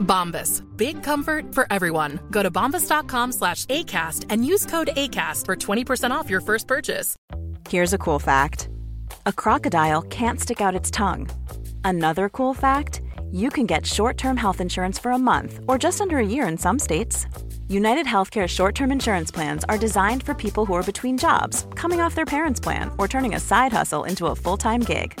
Bombas. Big comfort for everyone. Go to bombas.com slash ACAST and use code ACAST for 20% off your first purchase. Here's a cool fact a crocodile can't stick out its tongue. Another cool fact you can get short term health insurance for a month or just under a year in some states. United Healthcare short term insurance plans are designed for people who are between jobs, coming off their parents' plan, or turning a side hustle into a full time gig.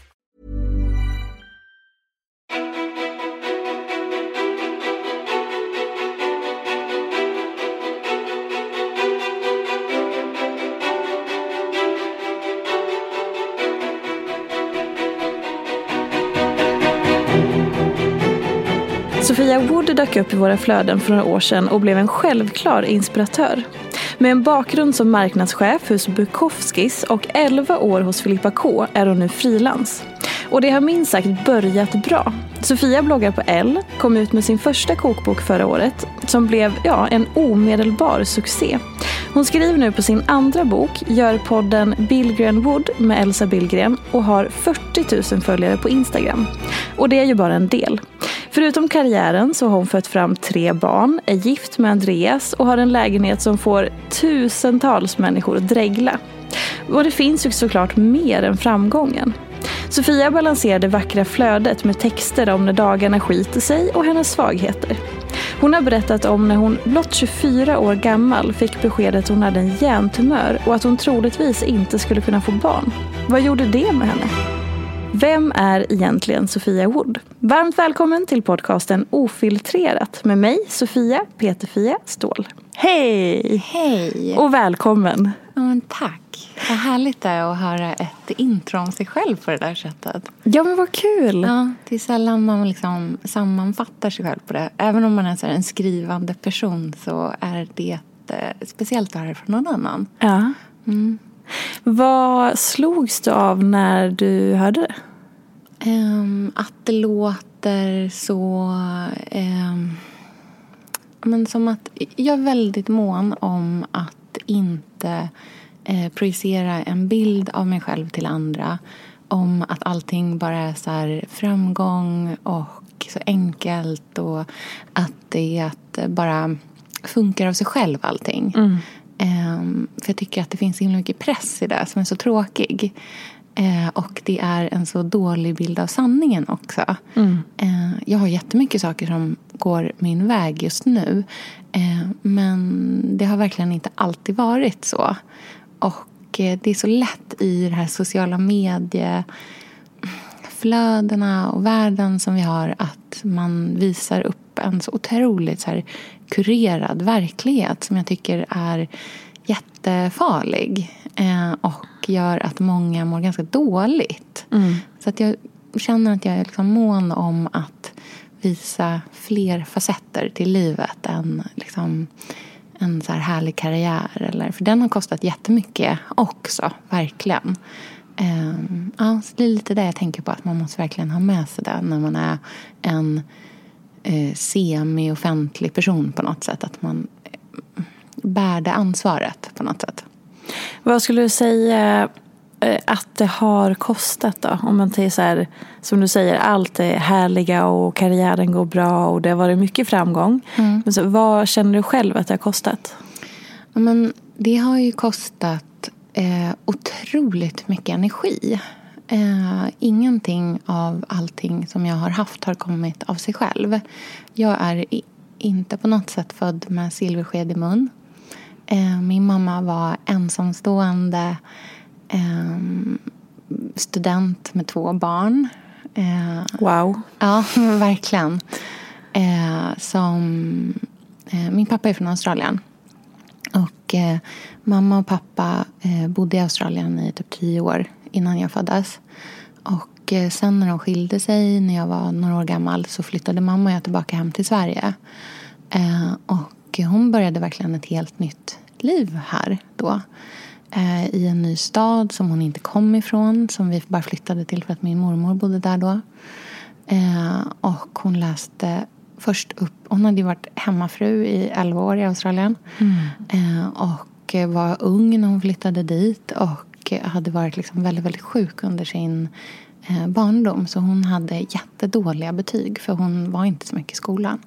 Sofia Wood dök upp i våra flöden för några år sedan och blev en självklar inspiratör. Med en bakgrund som marknadschef hos Bukowskis och 11 år hos Filippa K är hon nu frilans. Och det har minst sagt börjat bra. Sofia bloggar på L, kom ut med sin första kokbok förra året som blev ja, en omedelbar succé. Hon skriver nu på sin andra bok, gör podden Billgren Wood med Elsa Billgren och har 40 000 följare på Instagram. Och det är ju bara en del. Förutom karriären så har hon fött fram tre barn, är gift med Andreas och har en lägenhet som får tusentals människor att dregla. Och det finns ju såklart mer än framgången. Sofia balanserar det vackra flödet med texter om när dagarna skiter sig och hennes svagheter. Hon har berättat om när hon blott 24 år gammal fick beskedet att hon hade en hjärntumör och att hon troligtvis inte skulle kunna få barn. Vad gjorde det med henne? Vem är egentligen Sofia Wood? Varmt välkommen till podcasten Ofiltrerat med mig, Sofia Peterfia Ståhl. Hej! Hej! Och välkommen! Men tack. Vad härligt det är att höra ett intro om sig själv på det där sättet. Ja, men vad kul! Ja, det är sällan man liksom sammanfattar sig själv på det. Även om man är en skrivande person så är det eh, speciellt att höra från någon annan. Ja. Mm. Vad slogs du av när du hörde det? Ehm, att det låter så... ehm, men som att jag är väldigt mån om att inte eh, projicera en bild av mig själv till andra. Om att allting bara är så framgång och så enkelt och att det är att bara funkar av sig själv allting. Ehm, för jag tycker att det finns så himla mycket press i det som är så tråkig. Eh, och det är en så dålig bild av sanningen också. Eh, jag har jättemycket saker som går min väg just nu. Men det har verkligen inte alltid varit så. Och eh, det är så lätt i det här sociala medieflödena och världen som vi har att man visar upp en så otroligt så här kurerad verklighet som jag tycker är jättefarlig eh, och gör att många mår ganska dåligt. Så att jag känner att jag är liksom mån om att visa fler facetter till livet än liksom en så här härlig karriär. Eller, för den har kostat jättemycket också, verkligen. Um, ja, så det är lite det jag tänker på, att man måste verkligen ha med sig det när man är en eh, semi-offentlig person på något sätt. Att man eh, bär det ansvaret på något sätt. Vad skulle du säga eh, att det har kostat då? Om man tänker så här, som du säger, allt är härliga och karriären går bra och det har varit mycket framgång. Men så, vad känner du själv att det har kostat? Ja, men det har ju kostat eh, otroligt mycket energi. Eh, ingenting av allting som jag har haft har kommit av sig själv. Jag är i, inte på något sätt född med silversked i mun. Eh, min mamma var ensamstående eh, student med två barn. Eh, wow. Ja, verkligen. Eh, som, eh, min pappa är från Australien. Och mamma och pappa bodde i Australien i typ tio år innan jag föddes. Och sen när de skilde sig när jag var några år gammal så flyttade mamma och jag tillbaka hem till Sverige. och hon började verkligen ett helt nytt liv här då. Eh, I en ny stad som hon inte kom ifrån. Som vi bara flyttade till för att min mormor bodde där då. Eh, och hon läste först upp... Hon hade ju varit hemmafru i 11 år i Australien. Mm. Eh, och var ung när hon flyttade dit. Och hade varit liksom väldigt, väldigt sjuk under sin barndom. Så hon hade jättedåliga betyg för hon var inte så mycket i skolan.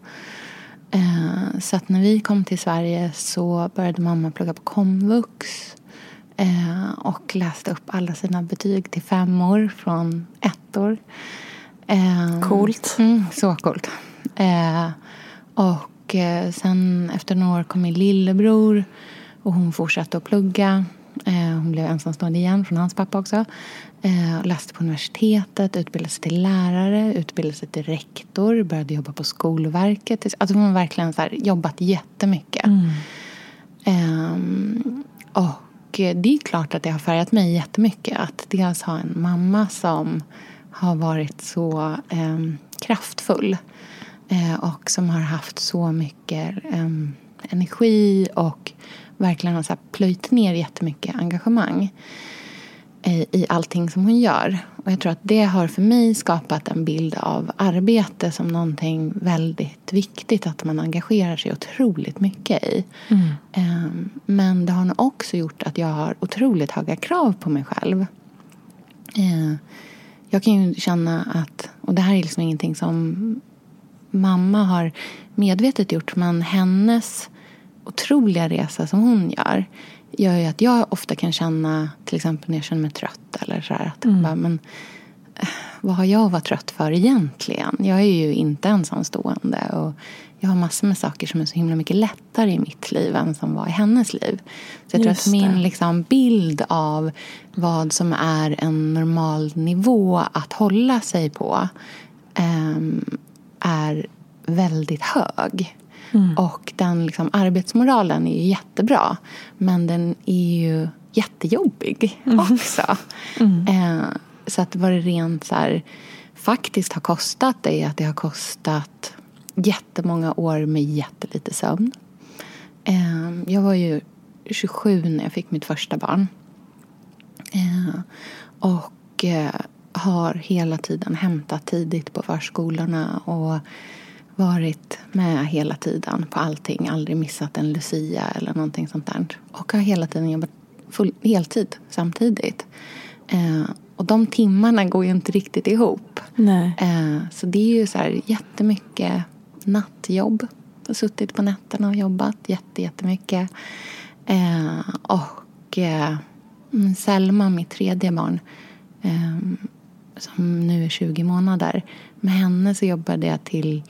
Eh, så att när vi kom till Sverige så började mamma plugga på komvux eh, och läste upp alla sina betyg till femmor från ettor. Eh, coolt. Mm, så coolt. och sen efter några år kom min lillebror och hon fortsatte att plugga. Hon blev ensamstående igen från hans pappa också. Eh, läste på universitetet, utbildade sig till lärare, utbildade sig till rektor, började jobba på Skolverket. Alltså hon har verkligen så här, jobbat jättemycket. Mm. Eh, och det är klart att det har färgat mig jättemycket att dels ha en mamma som har varit så eh, kraftfull eh, och som har haft så mycket ehm, energi och verkligen har så plöjt ner jättemycket engagemang i allting som hon gör. Och jag tror att det har för mig skapat en bild av arbete som någonting väldigt viktigt att man engagerar sig otroligt mycket i. Mm. Ehm, men det har nog också gjort att jag har otroligt höga krav på mig själv. Ehm, jag kan ju känna att, och det här är liksom ingenting som mamma har medvetet gjort, men hennes otroliga resa som hon gör gör ju att jag ofta kan känna, till exempel när jag känner mig trött eller så här, att mm. bara, men eh, vad har jag att vara trött för egentligen? Jag är ju inte ensamstående och jag har massor med saker som är så himla mycket lättare i mitt liv än som var i hennes liv. Så jag tror att min liksom, bild av vad som är en normal nivå att hålla sig på um, är väldigt hög. Mm. Och den liksom, arbetsmoralen är ju jättebra. Men den är ju jättejobbig mm. också. Mm. Eh, så att vad det rent så här, faktiskt har kostat är att det har kostat jättemånga år med jättelite sömn. Eh, jag var ju 27 när jag fick mitt första barn. Eh, och har hela tiden hämtat tidigt på förskolorna och varit med hela tiden på allting. Aldrig missat en lucia eller någonting sånt där. Och har hela tiden jobbat full, heltid samtidigt. Eh, och de timmarna går ju inte riktigt ihop. Eh, så det är ju så här jättemycket nattjobb. Jag har suttit på nätterna och jobbat jätte, jättemycket. Eh, och eh, Selma, mitt tredje barn, eh, som nu är 20 månader. Med henne så jobbade jag till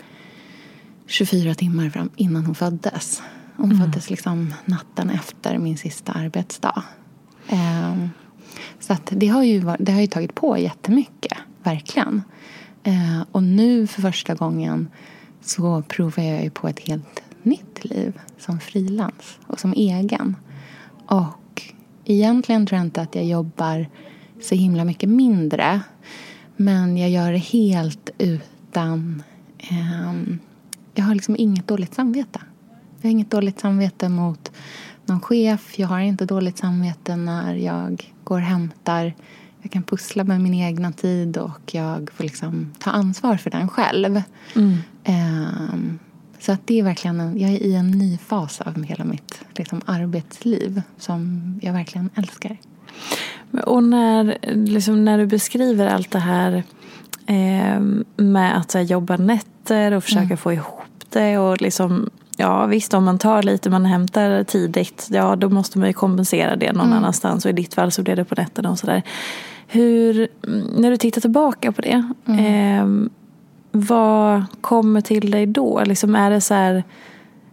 24 timmar fram innan hon föddes. Hon mm. föddes liksom natten efter min sista arbetsdag. Eh, så att det, har ju, det har ju tagit på jättemycket, verkligen. Eh, och nu för första gången så provar jag ju på ett helt nytt liv som frilans och som egen. Och egentligen tror jag inte att jag jobbar så himla mycket mindre. Men jag gör det helt utan eh, jag har liksom inget dåligt samvete. Jag har inget dåligt samvete mot någon chef. Jag har inte dåligt samvete när jag går och hämtar. Jag kan pussla med min egna tid och jag får liksom ta ansvar för den själv. Mm. Um, så att det är verkligen en, jag är i en ny fas av hela mitt liksom, arbetsliv som jag verkligen älskar. Och när, liksom, när du beskriver allt det här eh, med att här, jobba nätter och försöka mm. få ihop det och liksom Ja visst om man tar lite, man hämtar tidigt, ja då måste man ju kompensera det någon mm. annanstans och i ditt fall så blev det på nätterna och sådär. Hur, när du tittar tillbaka på det, eh, vad kommer till dig då? Liksom är det så här,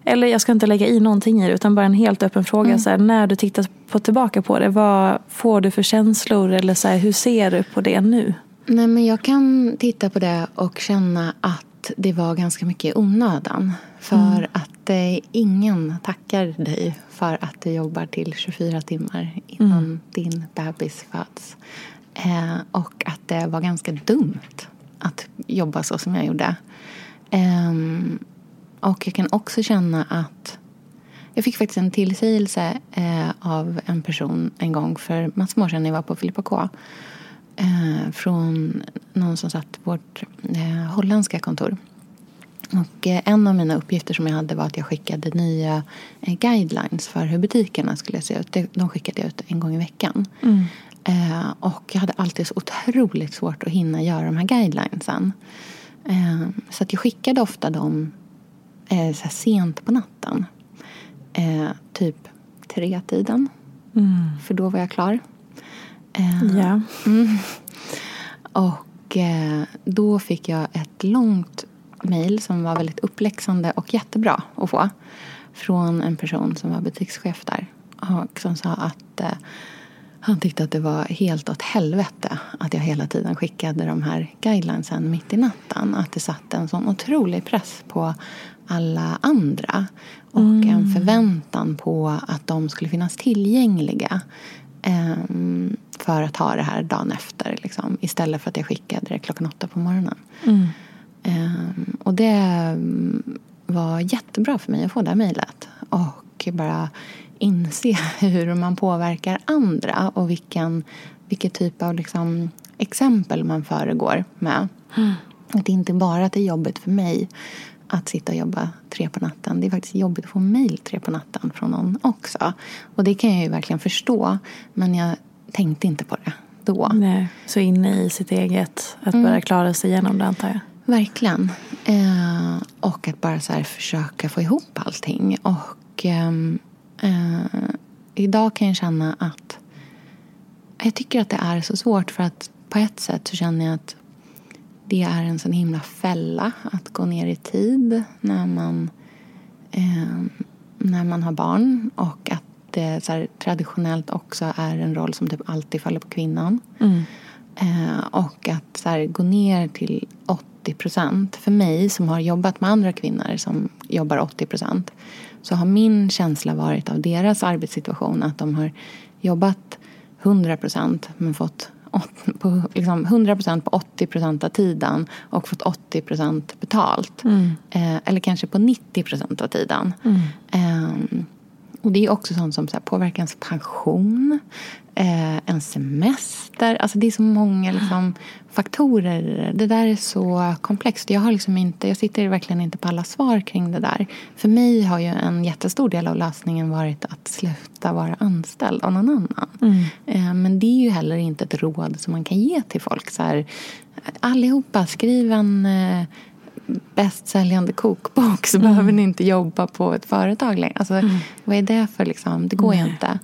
eller jag ska inte lägga i någonting i det utan bara en helt öppen fråga. Så här, när du tittar på, tillbaka på det, vad får du för känslor? Eller så här, hur ser du på det nu? Nej, men jag kan titta på det och känna att det var ganska mycket onödan. För att eh, ingen tackar dig för att du jobbar till 24 timmar innan din bebis föds. Eh, och att det var ganska dumt att jobba så som jag gjorde. Ehm, och jag kan också känna att jag fick faktiskt en tillsägelse eh, av en person en gång för massor med år sedan när jag var på Filippa K. Eh, från någon som satt vårt eh, holländska kontor. Och eh, en av mina uppgifter som jag hade var att jag skickade nya eh, guidelines för hur butikerna skulle se ut. De skickade jag ut en gång i veckan. Eh, och jag hade alltid så otroligt svårt att hinna göra de här guidelinesen. Eh, så att jag skickade ofta dem så sent på natten. Typ tre-tiden. För då var jag klar. Eh, Ja. och eh, då fick jag ett långt mejl som var väldigt uppläxande och jättebra att få. Från en person som var butikschef där. Och som sa att eh, han tyckte att det var helt åt helvete att jag hela tiden skickade de här guidelinesen mitt i natten. Att det satte en sån otrolig press på alla andra. Och en förväntan på att de skulle finnas tillgängliga. ehm, för att ha det här dagen efter. Liksom, istället för att jag skickade det klockan åtta på morgonen. Ehm, och det mm, var jättebra för mig att få det här mejlet. Och bara inse hur man påverkar andra och vilken, vilket typ av liksom, exempel man föregår med. Att det inte bara att det är jobbigt för mig att sitta och jobba tre på natten. Det är faktiskt jobbigt att få mejl tre på natten från någon också. Och det kan jag ju verkligen förstå. Men jag tänkte inte på det då. Nej, så inne i sitt eget, att bara klara sig igenom det antar jag. Verkligen. Eh, och att bara så här försöka få ihop allting. Och ehm, eh, idag kan jag känna att jag tycker att det är så svårt för att på ett sätt så känner jag att det är en sån himla fälla att gå ner i tid när man, eh, när man har barn och att det så här, traditionellt också är en roll som typ alltid faller på kvinnan. Eh, och att så här, gå ner till 80 procent. För mig som har jobbat med andra kvinnor som jobbar 80 procent så har min känsla varit av deras arbetssituation att de har jobbat 100 procent men fått åt- på, liksom 100 procent på 80 procent av tiden och fått 80 procent betalt. Eh, eller kanske på 90 procent av tiden. Ehm, och det är också sånt som så här, påverkar ens pension, eh, en semester. Alltså det är så många liksom, faktorer. Det där är så komplext. Jag, har liksom inte, jag sitter verkligen inte på alla svar kring det där. För mig har ju en jättestor del av lösningen varit att sluta vara anställd av någon annan. Eh, men det är ju heller inte ett råd som man kan ge till folk. Så här, allihopa, skriv en eh, bästsäljande kokbok så behöver ni inte jobba på ett företag längre. Alltså, Vad är det för liksom? Det går ju inte.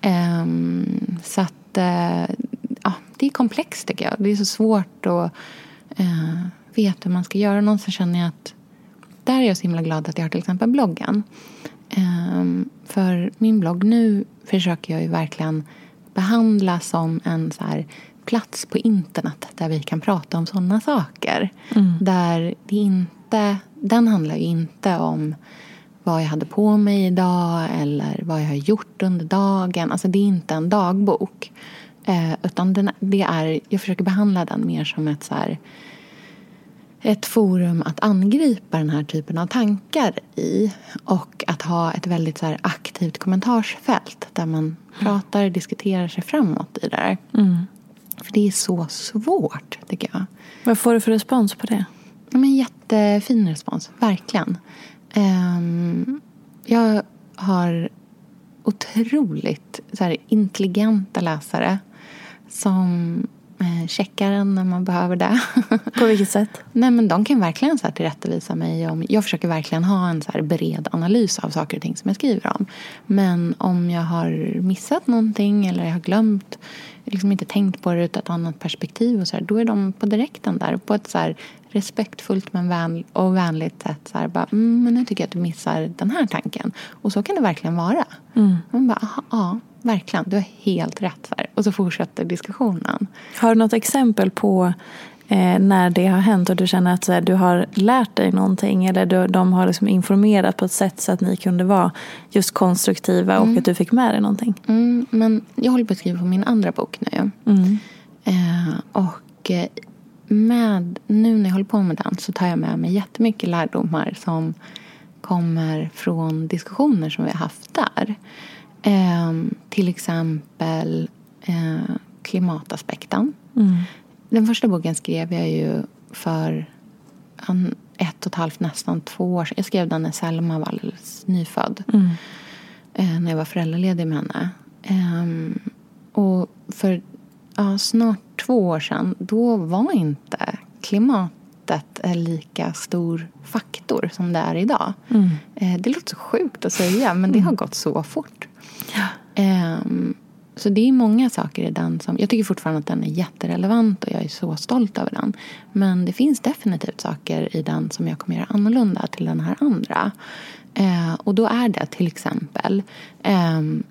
Ehm, så att eh, ja, det är komplext tycker jag. Det är så svårt att uh, veta hur man ska göra. Någonstans känner jag att där är jag så himla glad att jag har till exempel bloggen. Ehm, för min blogg nu försöker jag ju verkligen behandla som en så här plats på internet där vi kan prata om sådana saker. Där det inte, den handlar ju inte om vad jag hade på mig idag eller vad jag har gjort under dagen. Alltså det är inte en dagbok. Eh, utan den, det är, jag försöker behandla den mer som ett så här, ett forum att angripa den här typen av tankar i och att ha ett väldigt så här aktivt kommentarsfält där man pratar och diskuterar sig framåt i det där. För det är så svårt, tycker jag. Vad får du för respons på det? Men jättefin respons, verkligen. Ehm, jag har otroligt så här, intelligenta läsare som eh, checkaren när man behöver det. På vilket sätt? Nej, men de kan verkligen så här tillrättavisa mig. Om, jag försöker verkligen ha en så bred analys av saker och ting som jag skriver om. Men om jag har missat någonting eller jag har glömt, liksom inte tänkt på det ur ett annat perspektiv och så här, då är de på direkten där på ett så här respektfullt men vän, och vänligt sätt. Så här, bara, mm, men nu tycker jag att du missar den här tanken. Och så kan det verkligen vara. Mm. Man bara, aha, ja, verkligen, du har helt rätt. Här. Och så fortsätter diskussionen. Har du något exempel på eh, när det har hänt och du känner att så här, du har lärt dig någonting eller du, de har liksom informerat på ett sätt så att ni kunde vara just konstruktiva och att du fick med dig någonting? Mm, men jag håller på att skriva på min andra bok nu. Mm. Eh, och eh, med, nu när jag håller på med den så tar jag med mig jättemycket lärdomar som kommer från diskussioner som vi har haft där. Eh, till exempel eh, klimataspekten. Mm. Den första boken skrev jag ju för en, ett och ett halvt, nästan två år sedan. Jag skrev den när Selma var alldeles nyfödd. Mm. Eh, när jag var föräldraledig med henne. Ehm, och för ja, snart två år sedan, då var inte klimatet en lika stor faktor som det är idag. Mm. Eh, det låter så sjukt att säga, men det har gått så fort. Ehm, så det är många saker i den som... Jag tycker fortfarande att den är jätterelevant och jag är så stolt över den. Men det finns definitivt saker i den som jag kommer göra annorlunda till den här andra. Eh, och då är det till exempel... ehm,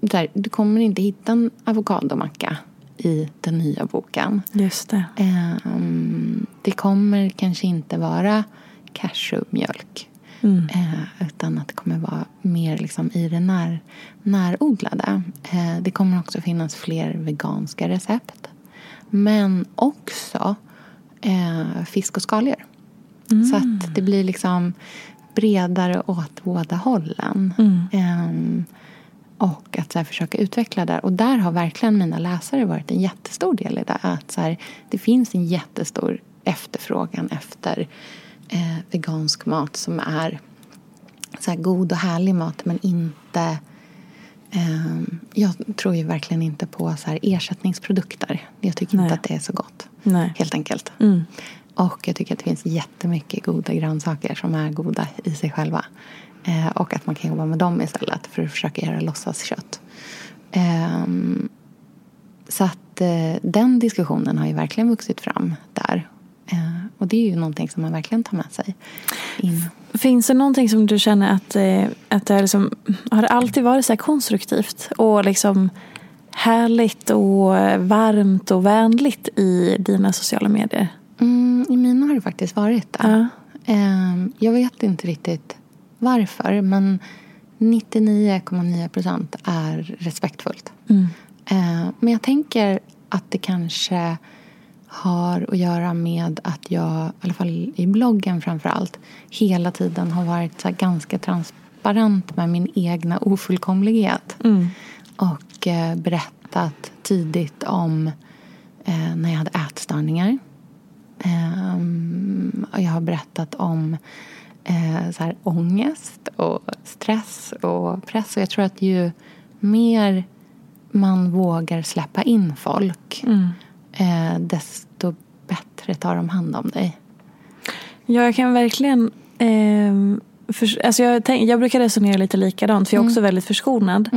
där, du kommer inte hitta en avokadomacka i den nya boken. Just det. Ehm, det kommer kanske inte vara cashewmjölk. Mm. Eh, utan att det kommer vara mer liksom i det när, närodlade. Eh, det kommer också finnas fler veganska recept. Men också eh, fisk och skaldjur. Så att det blir liksom bredare åt båda hållen. Ehm, och att så här, försöka utveckla där. Och där har verkligen mina läsare varit en jättestor del i det. Att så här, det finns en jättestor efterfrågan efter eh, vegansk mat som är så här, god och härlig mat men inte... Eh, jag tror ju verkligen inte på så här, ersättningsprodukter. Jag tycker Nej. inte att det är så gott. Nej. Helt enkelt. Mm. Och jag tycker att det finns jättemycket goda grönsaker som är goda i sig själva. Eh, och att man kan jobba med dem istället för att försöka göra låtsaskött. Ehm, så att eh, den diskussionen har ju verkligen vuxit fram där. Eh, och det är ju någonting som man verkligen tar med sig in. Finns det någonting som du känner att, eh, att det är liksom, har det alltid varit så konstruktivt och liksom härligt och varmt och vänligt i dina sociala medier? Mm, I mina har det faktiskt varit det. Ja. Ehm, jag vet inte riktigt varför men 99,9 procent är respektfullt. Mm. Eh, Men jag tänker att det kanske har att göra med att jag, i alla fall i bloggen framför allt, hela tiden har varit ganska transparent med min egna ofullkomlighet. Mm. Och eh, berättat tidigt om eh, när jag hade ätstörningar. Ehm, och jag har berättat om eh, så här, ångest och stress och press. Och jag tror att ju mer man vågar släppa in folk Mm. Eh, desto bättre tar de hand om dig. Ja, jag kan verkligen... ehm, för, alltså jag, tänk, jag brukar resonera lite likadant, för jag är också väldigt förskonad.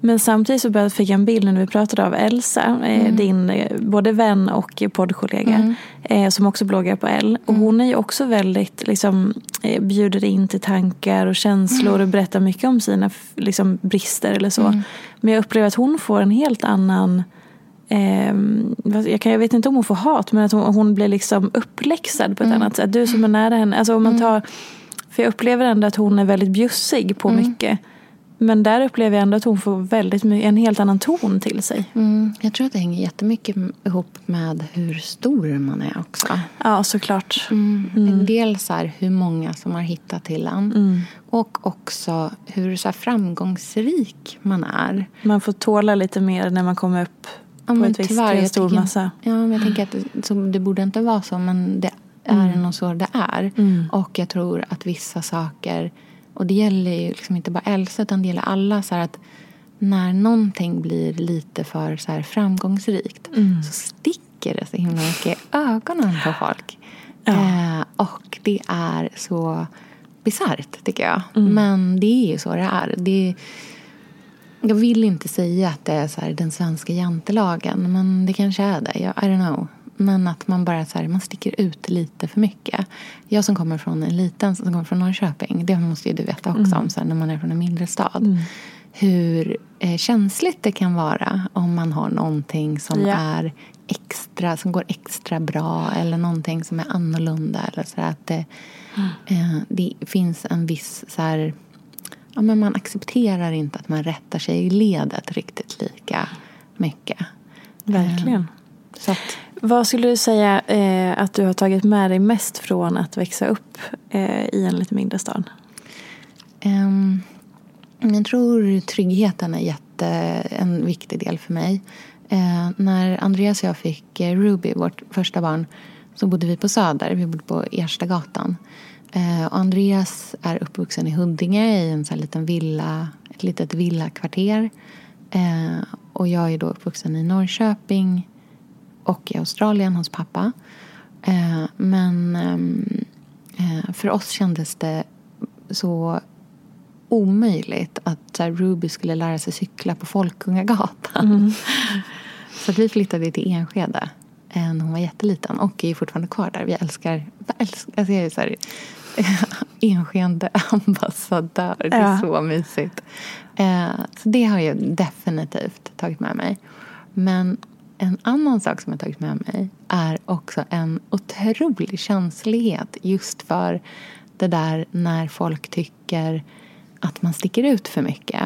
Men samtidigt så fick jag en bild när vi pratade av Elsa, eh, din eh, både vän och poddkollega, eh, som också bloggar på L. Och hon är ju också väldigt, liksom, eh, bjuder in till tankar och känslor och berättar mycket om sina liksom, brister eller så. Men jag upplever att hon får en helt annan jag, kan, jag vet inte om hon får hat, men att hon, hon blir liksom uppläxad på ett annat sätt. Du som är nära henne. Alltså om man tar, för jag upplever ändå att hon är väldigt bjussig på mycket. Men där upplever jag ändå att hon får väldigt en helt annan ton till sig. Mm, jag tror att det hänger jättemycket ihop med hur stor man är också. Ja, såklart. Mm. Dels så här, hur många som har hittat till en. Mm. Och också hur så framgångsrik man är. Man får tåla lite mer när man kommer upp Ja, på ett visst, en stor tycker- massa. Ja, men jag tänker att så, det borde inte vara så, men det är nog så det är. Och jag tror att vissa saker, och det gäller ju liksom inte bara Elsa, utan det gäller alla, så att när någonting blir lite för så här framgångsrikt så sticker sticker det så himla mycket i ögonen på folk. Ja. Eh, och det är så bisarrt tycker jag. Men det är ju så det är. Det, jag vill inte säga att det är så här, den svenska jantelagen, men det kanske är det. Jag, I don't know. Men att man bara så här, man sticker ut lite för mycket. Jag som kommer från en liten, som kommer från Norrköping, det måste ju du veta också om så här, när man är från en mindre stad. Hur eh, känsligt det kan vara om man har någonting som Ja. är extra, som går extra bra eller någonting som är annorlunda. Eller så här, att det, eh, det finns en viss så här, ja, men man accepterar inte att man rättar sig i ledet riktigt lika mycket. Verkligen. Så att, Vad skulle du säga eh, att du har tagit med dig mest från att växa upp eh, i en lite mindre stad? ehm, jag tror tryggheten är jätte, en viktig del för mig. Eh, när Andreas och jag fick eh, Ruby, vårt första barn, så bodde vi på Söder. Vi bodde på Erstagatan. Eh, och Andreas är uppvuxen i Huddinge i en sån liten villa, ett litet villakvarter. Eh, och jag är då uppvuxen i Norrköping och i Australien hos pappa. Eh, men ehm, eh, för oss kändes det så omöjligt att så Ruby skulle lära sig cykla på Folkungagatan. Så att vi flyttade till Enskede eh, när hon var jätteliten och är fortfarande kvar där. Vi älskar, älskar alltså jag är så här, Enskede ambassadör. Det är Ja. så mysigt. Eh, så det har jag definitivt tagit med mig. Men en annan sak som jag tagit med mig är också en otrolig känslighet just för det där när folk tycker att man sticker ut för mycket.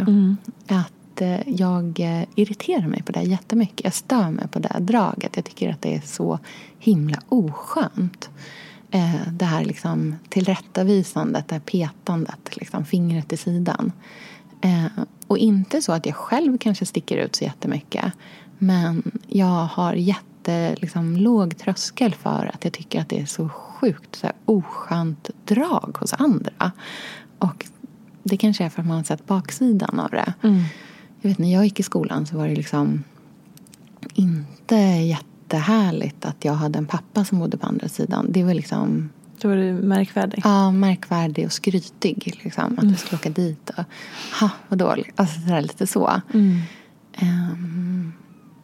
Att att eh, jag eh, irriterar mig på det jättemycket. Jag stör mig på det draget. Jag tycker att det är så himla oskönt. Eh, det här liksom tillrättavisandet, det här petandet, liksom fingret i sidan. Och inte så att jag själv kanske sticker ut så jättemycket. Men jag har jätte, liksom, låg tröskel för att jag tycker att det är så sjukt så här, oskönt drag hos andra. Och det kanske är för att man har sett baksidan av det. Mm. Jag vet när jag gick i skolan så var det liksom inte jättehärligt att jag hade en pappa som bodde på andra sidan. Det var liksom Då var du märkvärdig. Ja, märkvärdig och skrytig. Liksom. Att du skulle åka dit och... Ha, vad dåligt. Alltså sådär lite så. Ehm,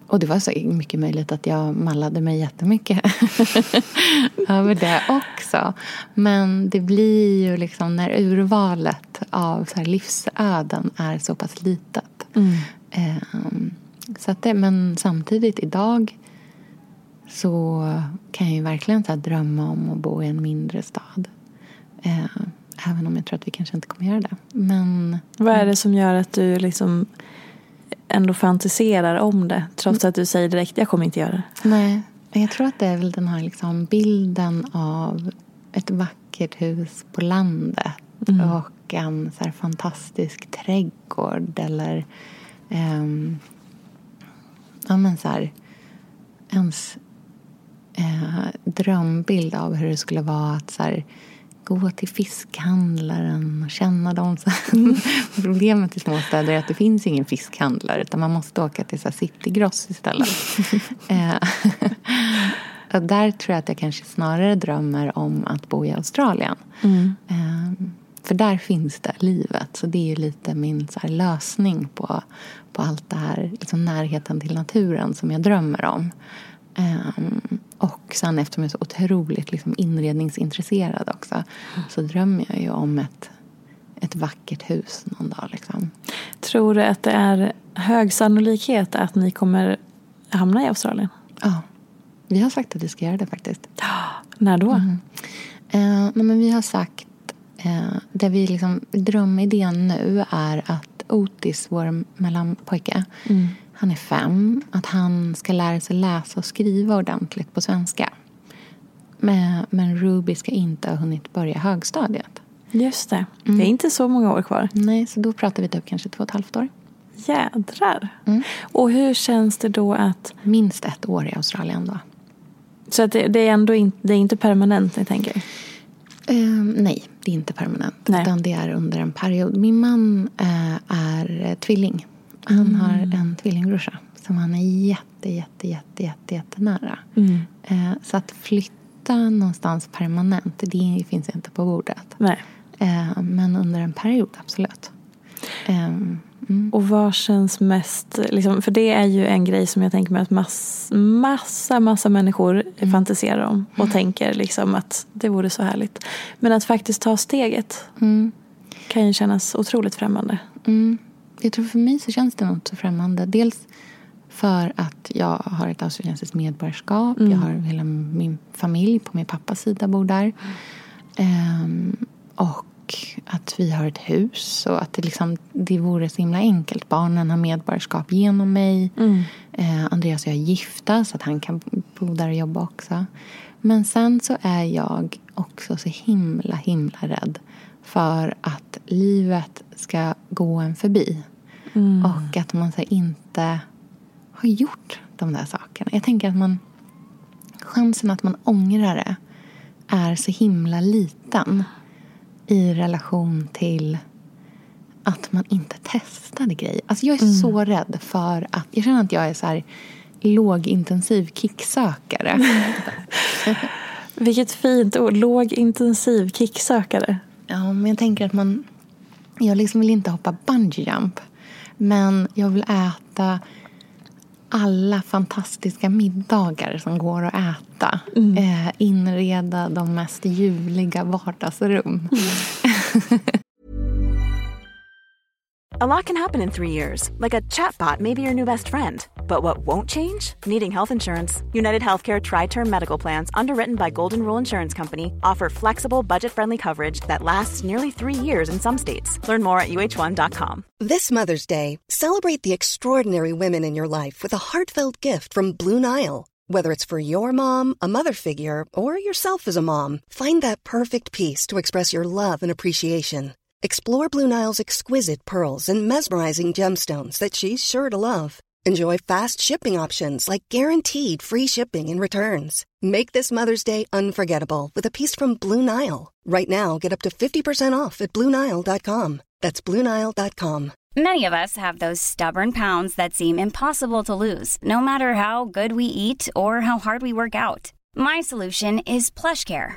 och det var så mycket möjligt att jag mallade mig jättemycket över det också. Men det blir ju liksom när urvalet av så livsöden är så pass litet. Ehm, så att det, men samtidigt idag så kan jag ju verkligen så drömma om att bo i en mindre stad. Eh, även om jag tror att vi kanske inte kommer göra det. Men Vad är det som gör att du liksom ändå fantiserar om det? Trots att du säger direkt, jag kommer inte göra det. nej, jag tror att det är väl den här liksom bilden av ett vackert hus på landet och en så fantastisk trädgård eller ehm, ja, men så här, ens eh, drömbild av hur det skulle vara att så här, gå till fiskhandlaren och känna dem. Så Problemet i småstäder är att det finns ingen fiskhandlare utan man måste åka till så Citygross istället. eh, där tror jag att jag kanske snarare drömmer om att bo i Australien. Eh, för där finns det livet. Så det är ju lite min så här, lösning på, på allt det här. Liksom närheten till naturen som jag drömmer om. Ehm, och sen eftersom jag är så otroligt liksom, inredningsintresserad också så drömmer jag ju om ett, ett vackert hus någon dag. Liksom. Tror du att det är hög sannolikhet att ni kommer hamna i Australien? Ja, vi har sagt att vi ska göra det faktiskt. När då? Eh, nej, men vi har sagt, eh, det vi liksom, drömidén nu är att Otis, vår mellanpojke, han är fem, att han ska lära sig läsa och skriva ordentligt på svenska. Men, men Ruby ska inte ha hunnit börja högstadiet. Just det. Det är inte så många år kvar. Nej, så då pratar vi typ kanske två och ett halvt år. Jädrar. Och hur känns det då att... Minst ett år i Australien då. Så att det, det är ändå inte, det är inte permanent ni tänker? Ehm, nej, det är inte permanent. Nej. Utan det är under en period. Min man eh, är eh, tvilling. Han har en tvillingbrorsa. som han är jätte, jätte, jätte, jätte, jättenära. Mm. Eh, så att flytta någonstans permanent, det finns inte på bordet. Nej. Eh, men under en period, absolut. Eh, mm. Och vad känns mest, liksom, för det är ju en grej som jag tänker mig att mass, massa, massa människor Mm. fantiserar om och tänker liksom att det vore så härligt. Men att faktiskt ta steget Mm. kan ju kännas otroligt främmande. Mm. Jag tror för mig så känns det något så främmande. Dels för att jag har ett australiensiskt medborgarskap. Mm. Jag har hela min familj på min pappas sida bor där. Ehm, och att vi har ett hus och att det, liksom, det vore så himla enkelt. Barnen har medborgarskap genom mig. Eh, Andreas och jag är gifta så att han kan bo där och jobba också. Men sen så är jag också så himla, himla rädd för att livet ska gå en förbi. Och att man så inte har gjort de där sakerna. Jag tänker att man chansen att man ångrar det är så himla liten i relation till att man inte testade grejer. Alltså jag är så rädd för att... Jag känner att jag är så här lågintensiv kicksökare. Vilket fint ord, lågintensiv kicksökare. Ja, men jag tänker att man... Jag liksom vill inte hoppa bungee jump. Men jag vill äta alla fantastiska middagar som går att äta. Eh, inreda de mest ljuvliga vardagsrum. A lot can happen in three years, like a chatbot may be your new best friend. But what won't change? Needing health insurance. United Healthcare Tri Term Medical Plans, underwritten by Golden Rule Insurance Company, offer flexible, budget friendly coverage that lasts nearly three years in some states. Learn more at uh1.com. This Mother's Day, celebrate the extraordinary women in your life with a heartfelt gift from Blue Nile. Whether it's for your mom, a mother figure, or yourself as a mom, find that perfect piece to express your love and appreciation. Explore Blue Nile's exquisite pearls and mesmerizing gemstones that she's sure to love. Enjoy fast shipping options like guaranteed free shipping and returns. Make this Mother's Day unforgettable with a piece from Blue Nile. Right now, get up to 50% off at BlueNile.com. That's BlueNile.com. Many of us have those stubborn pounds that seem impossible to lose, no matter how good we eat or how hard we work out. My solution is PlushCare.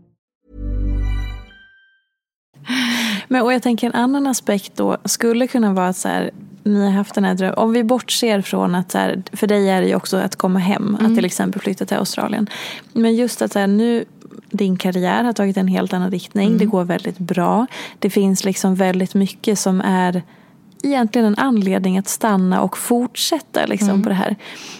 Men, och jag tänker en annan aspekt då skulle kunna vara att så här, ni har haft den här drömmen. Om vi bortser från att så här, för dig är det ju också att komma hem. Att till exempel flytta till Australien. Men just att så här, nu din karriär har tagit en helt annan riktning. Det går väldigt bra. Det finns liksom väldigt mycket som är egentligen en anledning att stanna och fortsätta liksom, på det här.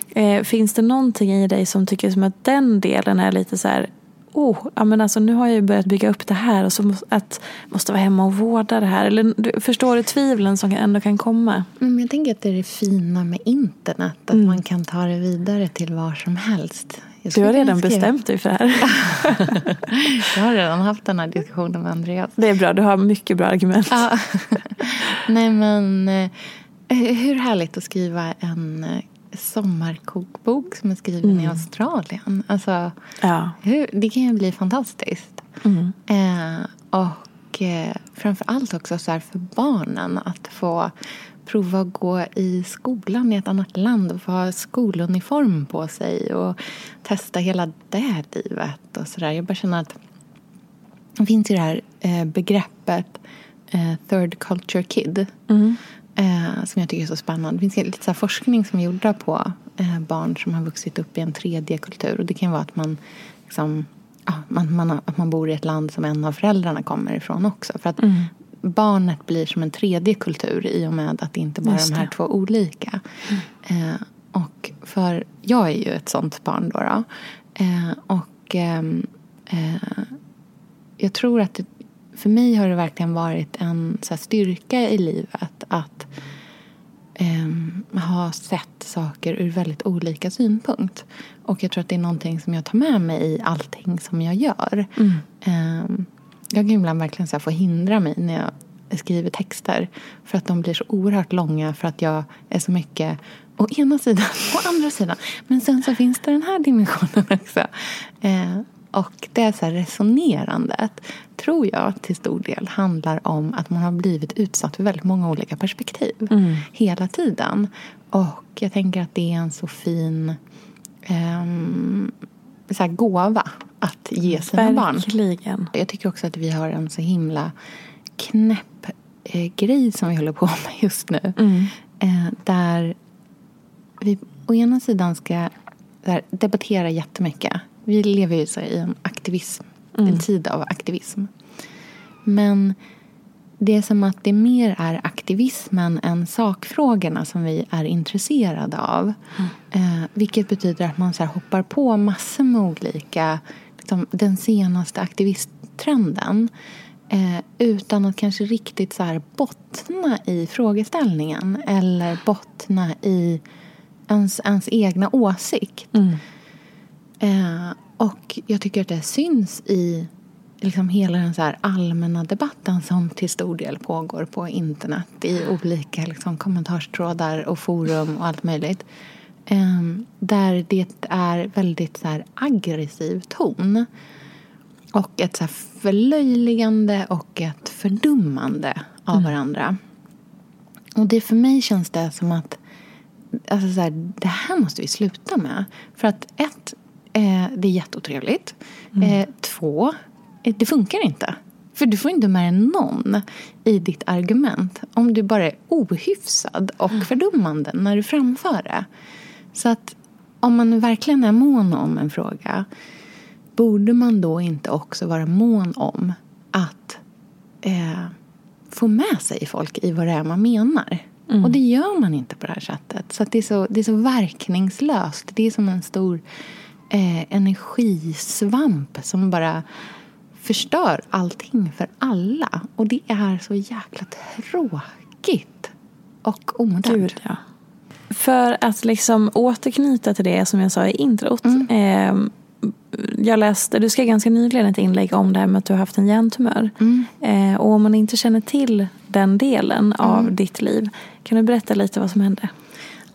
Eh, finns det någonting i dig som tycker som att den delen är lite så här Oh, ja, men alltså, nu har jag ju börjat bygga upp det här och så måste, att måste vara hemma och vårda det här. Eller, du, förstår du tvivlen som ändå kan komma? Men jag tänker att det är det fina med internet. Att man kan ta det vidare till var som helst. Du har redan skriva- bestämt dig för det här. Jag har redan haft den här diskussionen med Andreas. Det är bra, du har mycket bra argument. Ja. Nej men eh, hur härligt att skriva en eh, sommarkokbok som är skriven i Australien. Alltså, Ja. hur, det kan ju bli fantastiskt. Eh, och eh, framför allt också så här för barnen att få prova att gå i skolan i ett annat land och få ha skoluniform på sig och testa hela det livet och sådär. Jag bara känner att det finns ju det här eh, begreppet eh, third culture kid. Eh, som jag tycker är så spännande. Det finns lite så forskning som är gjorda på eh, barn som har vuxit upp i en tredje kultur. Och det kan vara att man, liksom, ja, man, man, att man bor i ett land som en av föräldrarna kommer ifrån också. För att barnet blir som en tredje kultur i och med att det inte bara är de här två olika. Mm. Eh, och för jag är ju ett sånt barn då. då. Eh, och ehm, eh, jag tror att det, för mig har det verkligen varit en så styrka i livet att eh, ha sett saker ur väldigt olika synpunkt. Och jag tror att det är någonting som jag tar med mig i allting som jag gör. Mm. Eh, jag kan ibland verkligen så få hindra mig när jag skriver texter. För att de blir så oerhört långa för att jag är så mycket å ena sidan och andra sidan. Men sen så finns det den här dimensionen också. Eh, och det så här resonerandet tror jag till stor del handlar om att man har blivit utsatt för väldigt många olika perspektiv mm. hela tiden. Och jag tänker att det är en så fin um, så gåva att ge sina Verkligen. barn. Jag tycker också att vi har en så himla knäpp eh, grej som vi håller på med just nu. Mm. Eh, där vi å ena sidan ska där, debattera jättemycket vi lever ju i en aktivism, mm. en tid av aktivism. Men det är som att det mer är aktivismen än sakfrågorna som vi är intresserade av. Mm. Eh, vilket betyder att man så hoppar på massor med olika, liksom, den senaste aktivisttrenden. Eh, utan att kanske riktigt så här bottna i frågeställningen eller bottna i ens, ens egna åsikt. Mm. Eh, och jag tycker att det syns i liksom hela den så allmänna debatten som till stor del pågår på internet i olika liksom, kommentarstrådar och forum och allt möjligt. Eh, där det är väldigt så aggressiv ton. Och ett så förlöjligande och ett fördummande av mm. varandra. Och det för mig känns det som att alltså så här, det här måste vi sluta med. För att ett, Eh, det är jätteotrevligt. Mm. Eh, två, eh, det funkar inte. För du får inte med någon i ditt argument om du bara är ohyfsad och mm. fördummande när du framför det. Så att om man verkligen är mån om en fråga borde man då inte också vara mån om att eh, få med sig folk i vad det är man menar? Mm. Och det gör man inte på det här sättet. Så det, är så, det är så verkningslöst. Det är som en stor eh, energisvamp som bara förstör allting för alla. Och det är så jäkla tråkigt och omodernt. Ja. För att liksom återknyta till det som jag sa i introt. Mm. Eh, jag läste, du skrev ganska nyligen ett inlägg om det här med att du har haft en hjärntumör. Mm. Eh, och om man inte känner till den delen av mm. ditt liv, kan du berätta lite vad som hände?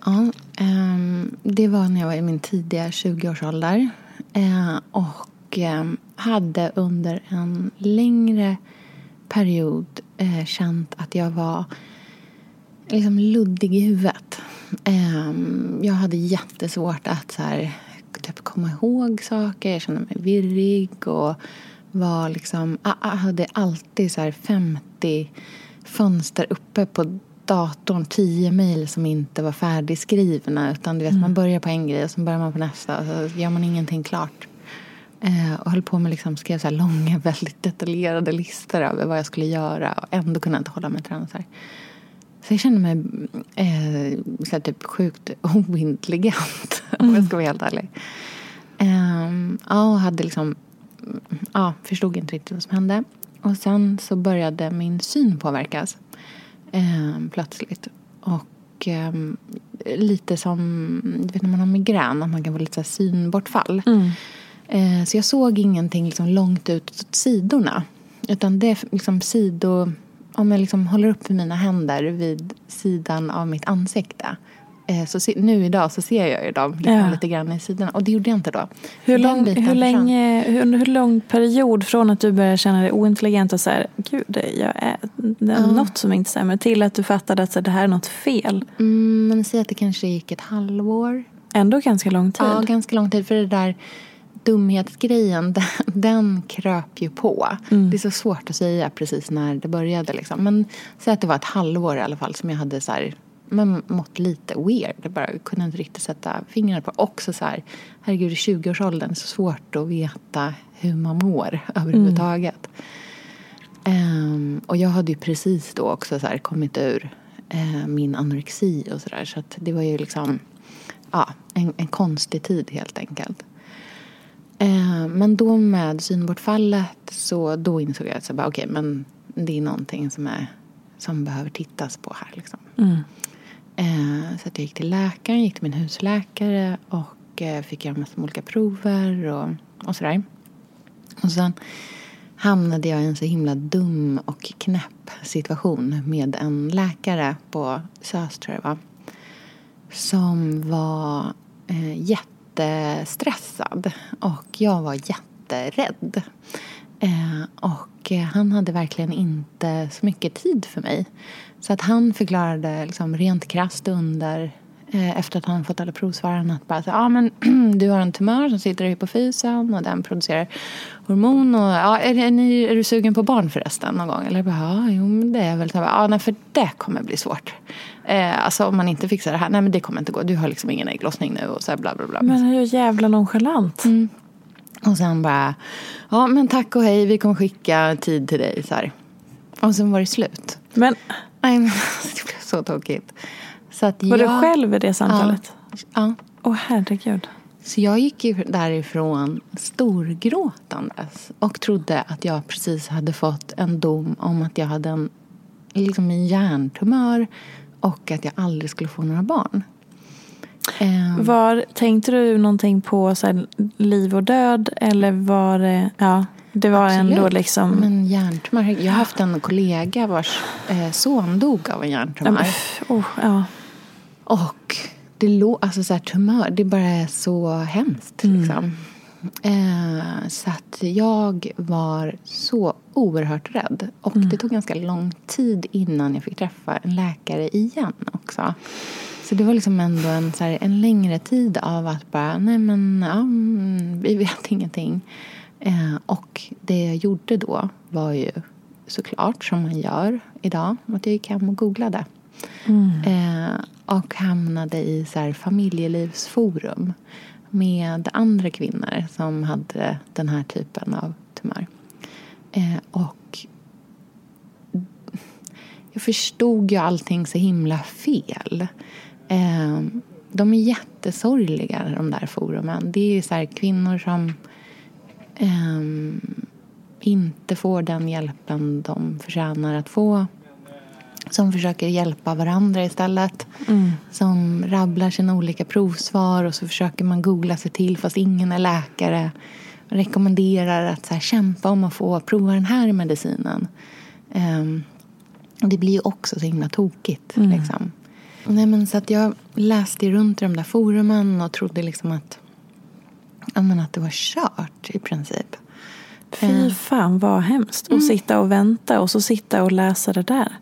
Ja, Ehm, det var när jag var i min tidiga 20-årsålder. Uh, ehm, och um, hade under en längre period uh, känt att jag var liksom luddig i huvudet. Um, jag hade jättesvårt att så här, typ, komma ihåg saker. Jag kände mig virrig och var liksom, jag hade alltid så 50 fönster uppe på datorn tio mejl som inte var färdigskrivna. Utan du vet, mm. man börjar på en grej och så börjar man på nästa och så gör man ingenting klart. Eh, och höll på med liksom, skrev så långa, väldigt detaljerade listor över vad jag skulle göra och ändå kunde jag inte hålla mig den. Så, så jag kände mig eh, så här, typ sjukt ointelligent mm. om jag ska vara helt ärlig. Eh, ja, och hade liksom, ja, förstod inte riktigt vad som hände. Och sen så började min syn påverkas eh, plötsligt. Och eh, lite som du vet, när man har migrän, att man kan få lite så synbortfall. Mm. Eh, så jag såg ingenting liksom långt ut åt sidorna. Utan det är liksom sido... Om jag liksom håller upp mina händer vid sidan av mitt ansikte så se, nu idag så ser jag ju dem liksom ja. lite grann i sidorna. Och det gjorde jag inte då. Hur, lång, hur, länge, hur, hur lång period från att du började känna dig ointelligent och så här, gud, jag är, det är ja. något som inte stämmer, till att du fattade att så, det här är något fel? Mm, men säg att det kanske gick ett halvår. Ändå ganska lång tid? Ja, ganska lång tid. För det där dumhetsgrejen, den, den kröp ju på. Mm. Det är så svårt att säga precis när det började. Liksom. Men säg att det var ett halvår i alla fall som jag hade så här, men mått lite weird. Jag bara kunde inte riktigt sätta fingrarna på. Också så här, herregud i 20-årsåldern, så svårt att veta hur man mår överhuvudtaget. Ehm, och jag hade ju precis då också så här kommit ur uh, min anorexi och sådär. Så att det var ju liksom ja, en, en konstig tid helt enkelt. Uh, men då med synbortfallet så då insåg jag att så bara, okay, men det är någonting som, är, som behöver tittas på här. Liksom. Mm. Eh, så att jag gick till läkaren, gick till min husläkare och eh, fick göra massa olika prover och, och sådär. Och sen hamnade jag i en så himla dum och knäpp situation med en läkare på SÖS, tror jag det var. Som var eh, jättestressad och jag var jätterädd. Eh, och han hade verkligen inte så mycket tid för mig. Så att han förklarade liksom rent krasst under eh, efter att han fått alla provsvaren att bara så, ah, men du har en tumör som sitter i hypofysen och den producerar hormon och ja, är, är, ni, är du sugen på barn förresten någon gång? Eller bara, ja, jo men det är väl ja, nej, för det kommer bli svårt. Eh, alltså om man inte fixar det här, nej men det kommer inte gå, du har liksom ingen ägglossning nu och så här bla bla bla. Men hur jävla nonchalant. Mm. Och sen bara, ja men tack och hej, vi kommer skicka tid till dig så här. Och sen var det slut. Men Nej, men det blev så tokigt. Så att var jag, du själv i det samtalet? Ja. Åh herregud. Så jag gick ju därifrån storgråtandes och trodde att jag precis hade fått en dom om att jag hade en, liksom en hjärntumör och att jag aldrig skulle få några barn. Ehm, Var, tänkte du någonting på så här, liv och död eller var det, ja, det var ändå Absolut. liksom... Men hjärntumör, jag har haft en kollega vars eh, son dog av en hjärntumör. oh, ja. Och det lå, alltså så här, tumör, det bara är så hemskt. Liksom. Eh, så att jag var så oerhört rädd. Och det tog ganska lång tid innan jag fick träffa en läkare igen också. Så det var liksom ändå en, så här, en längre tid av att bara, nej men, ja, mm, vi vet ingenting. Eh, och det jag gjorde då var ju såklart, som man gör idag, att jag gick hem och googlade. Eh, och hamnade i så här familjelivsforum med andra kvinnor som hade den här typen av tumör. Eh, och jag förstod ju allting så himla fel. Eh, de är jättesorgliga, de där forumen. Det är så här kvinnor som ehm, inte får den hjälpen de förtjänar att få. Som försöker hjälpa varandra istället. Som rabblar sina olika provsvar och så försöker man googla sig till fast ingen är läkare. Rekommenderar att så här, kämpa om att få prova den här medicinen. Och det blir ju också så himla tokigt. Liksom. Nej, men så att jag läste runt i de där forumen och trodde liksom att, ja, men att det var kört i princip. Fy fan vad hemskt. Och sitta och vänta och så sitta och läsa det där.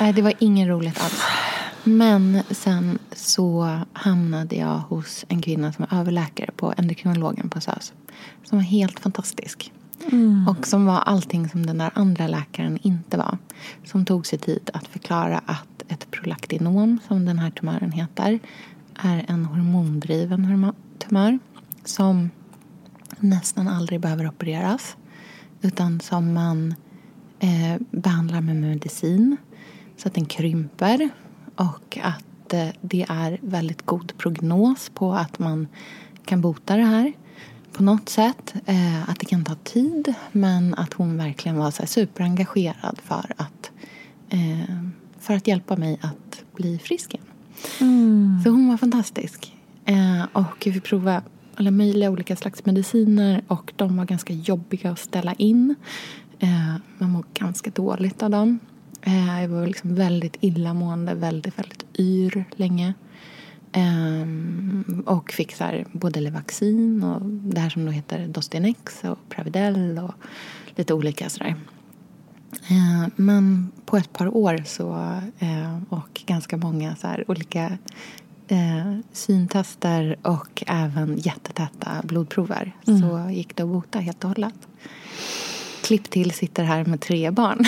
Nej, det var inget roligt alls. Men sen så hamnade jag hos en kvinna som är överläkare på endokrinologen på SÖS. Som var helt fantastisk. Och som var allting som den där andra läkaren inte var. Som tog sig tid att förklara att ett prolaktinom, som den här tumören heter, är en hormondriven hormo- tumör som nästan aldrig behöver opereras. Utan som man eh, behandlar med medicin så att den krymper. Och att eh, det är väldigt god prognos på att man kan bota det här på något sätt. Eh, att det kan ta tid men att hon verkligen var så här superengagerad för att, eh, för att hjälpa mig att bli frisk igen. Så hon var fantastisk. Eh, och vi fick prova alla möjliga olika slags mediciner och de var ganska jobbiga att ställa in. Eh, man mår ganska dåligt av dem. Eh, jag var liksom väldigt illamående, väldigt, väldigt yr länge. Eh, och fick så här, både Levaxin och det här som då heter Dostinex och Pravidel och lite olika sådär. Eh, men på ett par år så, eh, och ganska många så här olika eh, syntester och även jättetäta blodprover så gick det att bota helt och hållet. Klipp till sitter här med tre barn.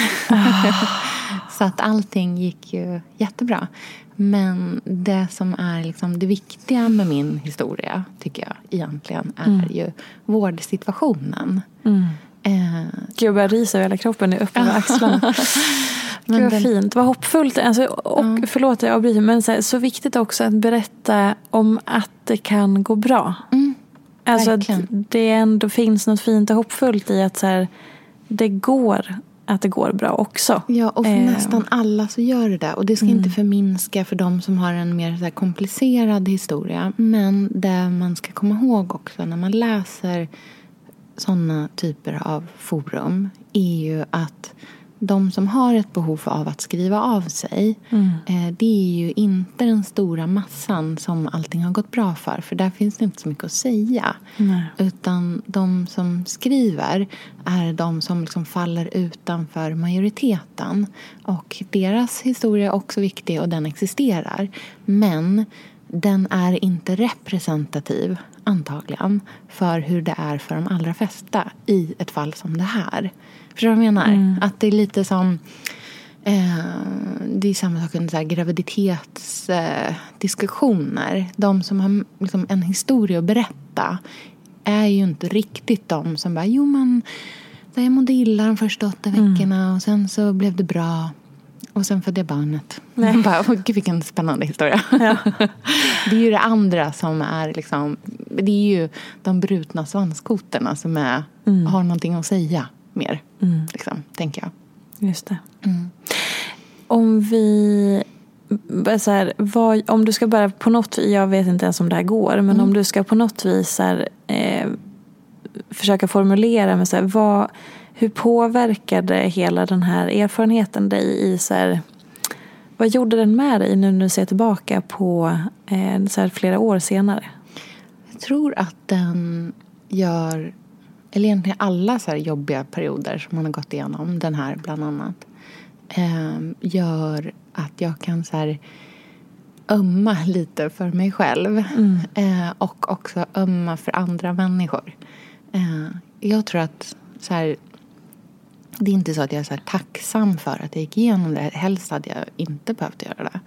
så att allting gick ju jättebra. Men det som är liksom det viktiga med min historia tycker jag egentligen är ju vårdsituationen. Eh, Gud, jag börjar rysa över hela kroppen upp över axlarna. Gud, vad den- fint. Vad hoppfullt. Alltså, och, Förlåt att jag avbryter, men så, här, så viktigt också att berätta om att det kan gå bra. alltså att det ändå finns något fint och hoppfullt i att så här, det går att det går bra också. Ja, och för Eh, nästan alla så gör det det. Och det ska inte förminska för de som har en mer så komplicerad historia. Men det man ska komma ihåg också när man läser sådana typer av forum är ju att de som har ett behov av att skriva av sig eh, det är ju inte den stora massan som allting har gått bra för. För där finns det inte så mycket att säga. Utan de som skriver är de som liksom faller utanför majoriteten. Och deras historia är också viktig och den existerar. Men den är inte representativ, antagligen, för hur det är för de allra flesta i ett fall som det här. Förstår du vad jag menar? Att det är lite som... Eh, det är samma sak under graviditetsdiskussioner. Eh, diskussioner. de som har liksom, en historia att berätta är ju inte riktigt de som bara, jo men jag mådde illa de första åtta veckorna och sen så blev det bra. Och sen födde jag barnet. Nej. Bara, åh, gud vilken spännande historia. det är ju det andra som är liksom, det är ju de brutna svanskotorna som är, har någonting att säga mer. Liksom, tänker jag. Just det. Om vi... Så här, vad, om du ska bara på något Jag vet inte ens om det här går. Men om du ska på något vis här, eh, försöka formulera med så här, vad, hur påverkade hela den här erfarenheten dig i så här, vad gjorde den med dig nu när du ser tillbaka på eh, så här, flera år senare? Jag tror att den gör, eller egentligen alla så jobbiga perioder som man har gått igenom, den här bland annat, eh, gör att jag kan så här ömma lite för mig själv. Eh, och också ömma för andra människor. Eh, jag tror att så här, det är inte så att jag är så tacksam för att jag gick igenom det. Helst hade jag inte behövt göra det.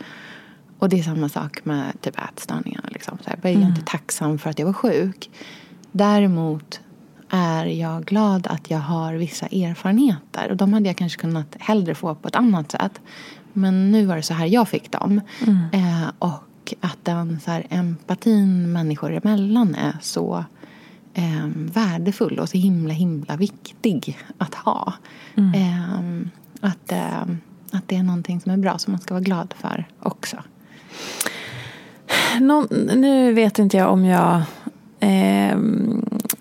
Och det är samma sak med typ ätstörningar. Liksom. Så här, jag är inte tacksam för att jag var sjuk. Däremot är jag glad att jag har vissa erfarenheter. Och de hade jag kanske kunnat hellre få på ett annat sätt. Men nu var det så här jag fick dem. Eh, och att den så här, empatin människor emellan är så eh, värdefull och så himla himla viktig att ha. Eh, att, eh, att det är någonting som är bra som man ska vara glad för också. Någon, nu vet inte jag om jag eh,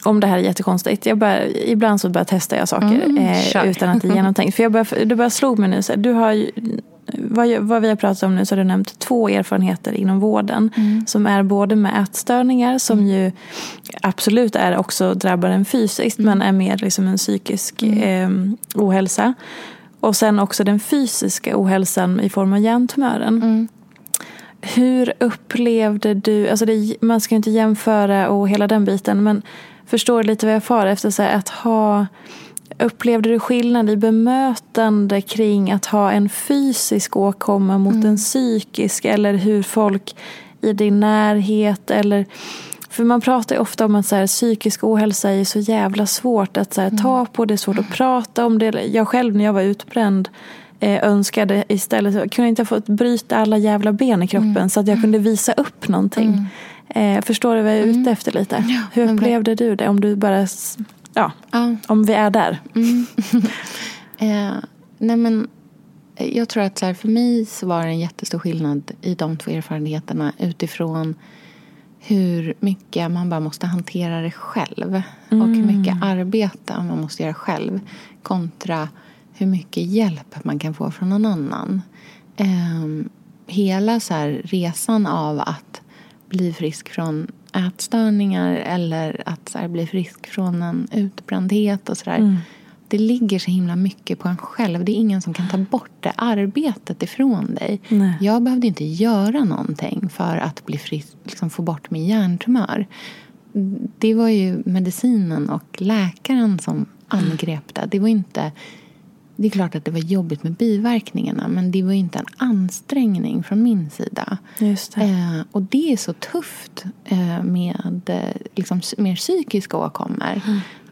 om det här är jättekonstigt. Jag börjar, ibland så testar jag saker Mm, eh, utan att det är genomtänkt. För jag börjar, det bara slog mig nu. Så här, du har ju, vad, vad vi har pratat om nu så har du nämnt två erfarenheter inom vården. Mm. Som är både med ätstörningar som ju absolut är också drabbar en fysiskt Mm. men är mer liksom en psykisk eh, ohälsa. Och sen också den fysiska ohälsan i form av hjärntumören. Mm. Hur upplevde du, alltså det, man ska ju inte jämföra och hela den biten, men förstår lite vad jag far efter, så här, att ha, upplevde du skillnad i bemötande kring att ha en fysisk åkomma mot en psykisk, eller hur folk i din närhet, eller för man pratar ju ofta om att så här, psykisk ohälsa är så jävla svårt att så här, ta på, det är svårt att prata om det. Jag själv när jag var utbränd eh, önskade istället, så kunde jag inte ha fått bryta alla jävla ben i kroppen så att jag kunde visa upp någonting. Eh, förstår du vad jag är ute efter lite? Hur men- upplevde du det? Om du bara, ja, Ja. om vi är där. Eh, nej men, eh, jag tror att så här, för mig så var det en jättestor skillnad i de två erfarenheterna utifrån hur mycket man bara måste hantera det själv. Och hur mycket arbete man måste göra själv kontra hur mycket hjälp man kan få från någon annan. Ehm, hela så här, resan av att bli frisk från ätstörningar eller att så här, bli frisk från en utbrändhet och sådär. Det ligger så himla mycket på en själv. Det är ingen som kan ta bort det arbetet ifrån dig. Nej. Jag behövde inte göra någonting för att bli frisk, liksom få bort min hjärntumör. Det var ju medicinen och läkaren som angrep det. Det var inte... Det är klart att det var jobbigt med biverkningarna men det var inte en ansträngning från min sida. Just det. Eh, och det är så tufft eh, med eh, liksom, mer psykiska åkommor.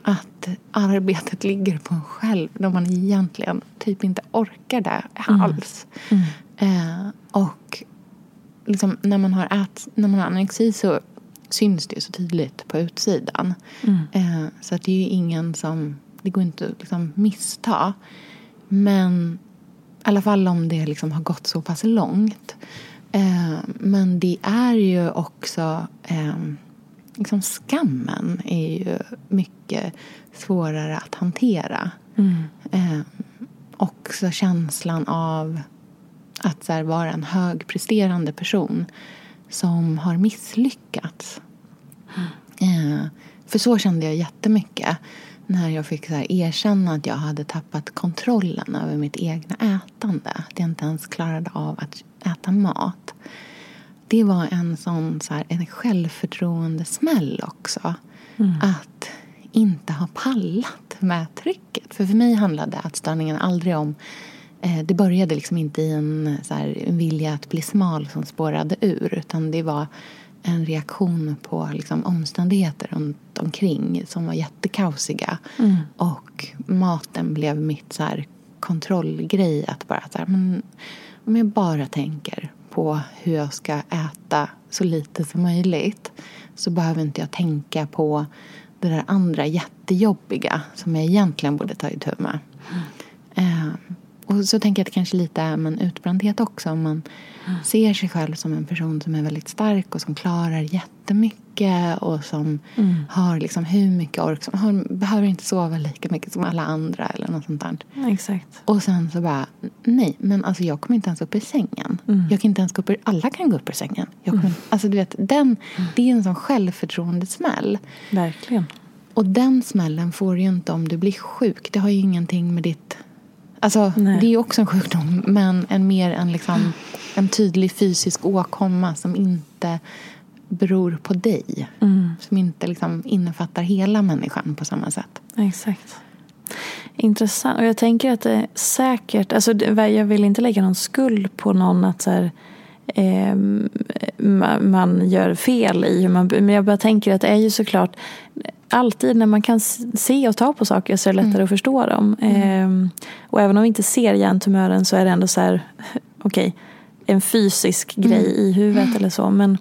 att arbetet ligger på en själv när man egentligen typ inte orkar det alls. Mm. Eh, och liksom, när, man har ät, när man har anorexi så syns det så tydligt på utsidan. Mm. Eh, så att det är ju ingen som, det går inte att liksom missta. Men i alla fall om det liksom har gått så pass långt. Eh, men det är ju också eh, liksom skammen är ju mycket svårare att hantera. Mm. Eh, också känslan av att så här, vara en högpresterande person som har misslyckats. Eh, för så kände jag jättemycket när jag fick så här, erkänna att jag hade tappat kontrollen över mitt egna ätande. Att jag inte ens klarade av att äta mat. Det var en sån så här, en självförtroendesmäll också. Att inte ha pallat med trycket. För för mig handlade ätstörningen aldrig om eh, det började liksom inte i en, så här, en vilja att bli smal som spårade ur. Utan det var en reaktion på liksom, omständigheter runt omkring som var jättekaosiga. Och maten blev mitt så här, kontrollgrej. Att bara så här, men, om jag bara tänker på hur jag ska äta så lite som möjligt så behöver inte jag tänka på det där andra jättejobbiga som jag egentligen borde ta itu med. Eh, och så tänker jag att det kanske lite är med en utbrändhet också. Om man ser sig själv som en person som är väldigt stark och som klarar jättemycket och som har liksom hur mycket ork som har, behöver inte sova lika mycket som alla andra eller något sånt där. Exakt. Och sen så bara, nej, men alltså jag kommer inte ens upp ur sängen. Jag kan inte ens gå upp ur, alla kan gå upp ur sängen. Jag kommer, Alltså du vet, den, det är en sån självförtroendesmäll. Verkligen. Och den smällen får du ju inte om du blir sjuk. Det har ju ingenting med ditt... Alltså, Nej. det är ju också en sjukdom, men en mer en, liksom, en tydlig fysisk åkomma som inte beror på dig. Som inte liksom innefattar hela människan på samma sätt. Exakt. Intressant. Och jag tänker att det säkert, alltså jag vill inte lägga någon skuld på någon att så här, eh, ma- man gör fel i hur man, men jag bara tänker att det är ju såklart alltid när man kan se och ta på saker så är det lättare att förstå dem. Eh, och även om vi inte ser hjärntumören så är det ändå så här, okej, en fysisk grej i huvudet eller så. Men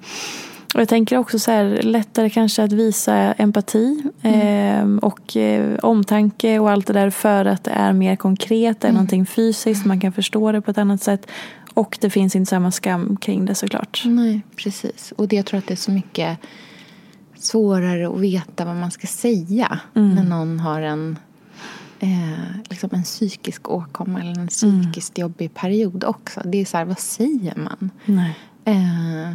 och jag tänker också så här, lättare kanske att visa empati eh, och eh, omtanke och allt det där för att det är mer konkret, det är någonting fysiskt, man kan förstå det på ett annat sätt. Och det finns inte samma skam kring det såklart. Nej, precis. Och det, jag tror att det är så mycket svårare att veta vad man ska säga när någon har en, eh, liksom en psykisk åkomma eller en psykiskt jobbig period också. Det är så här, vad säger man? Eh,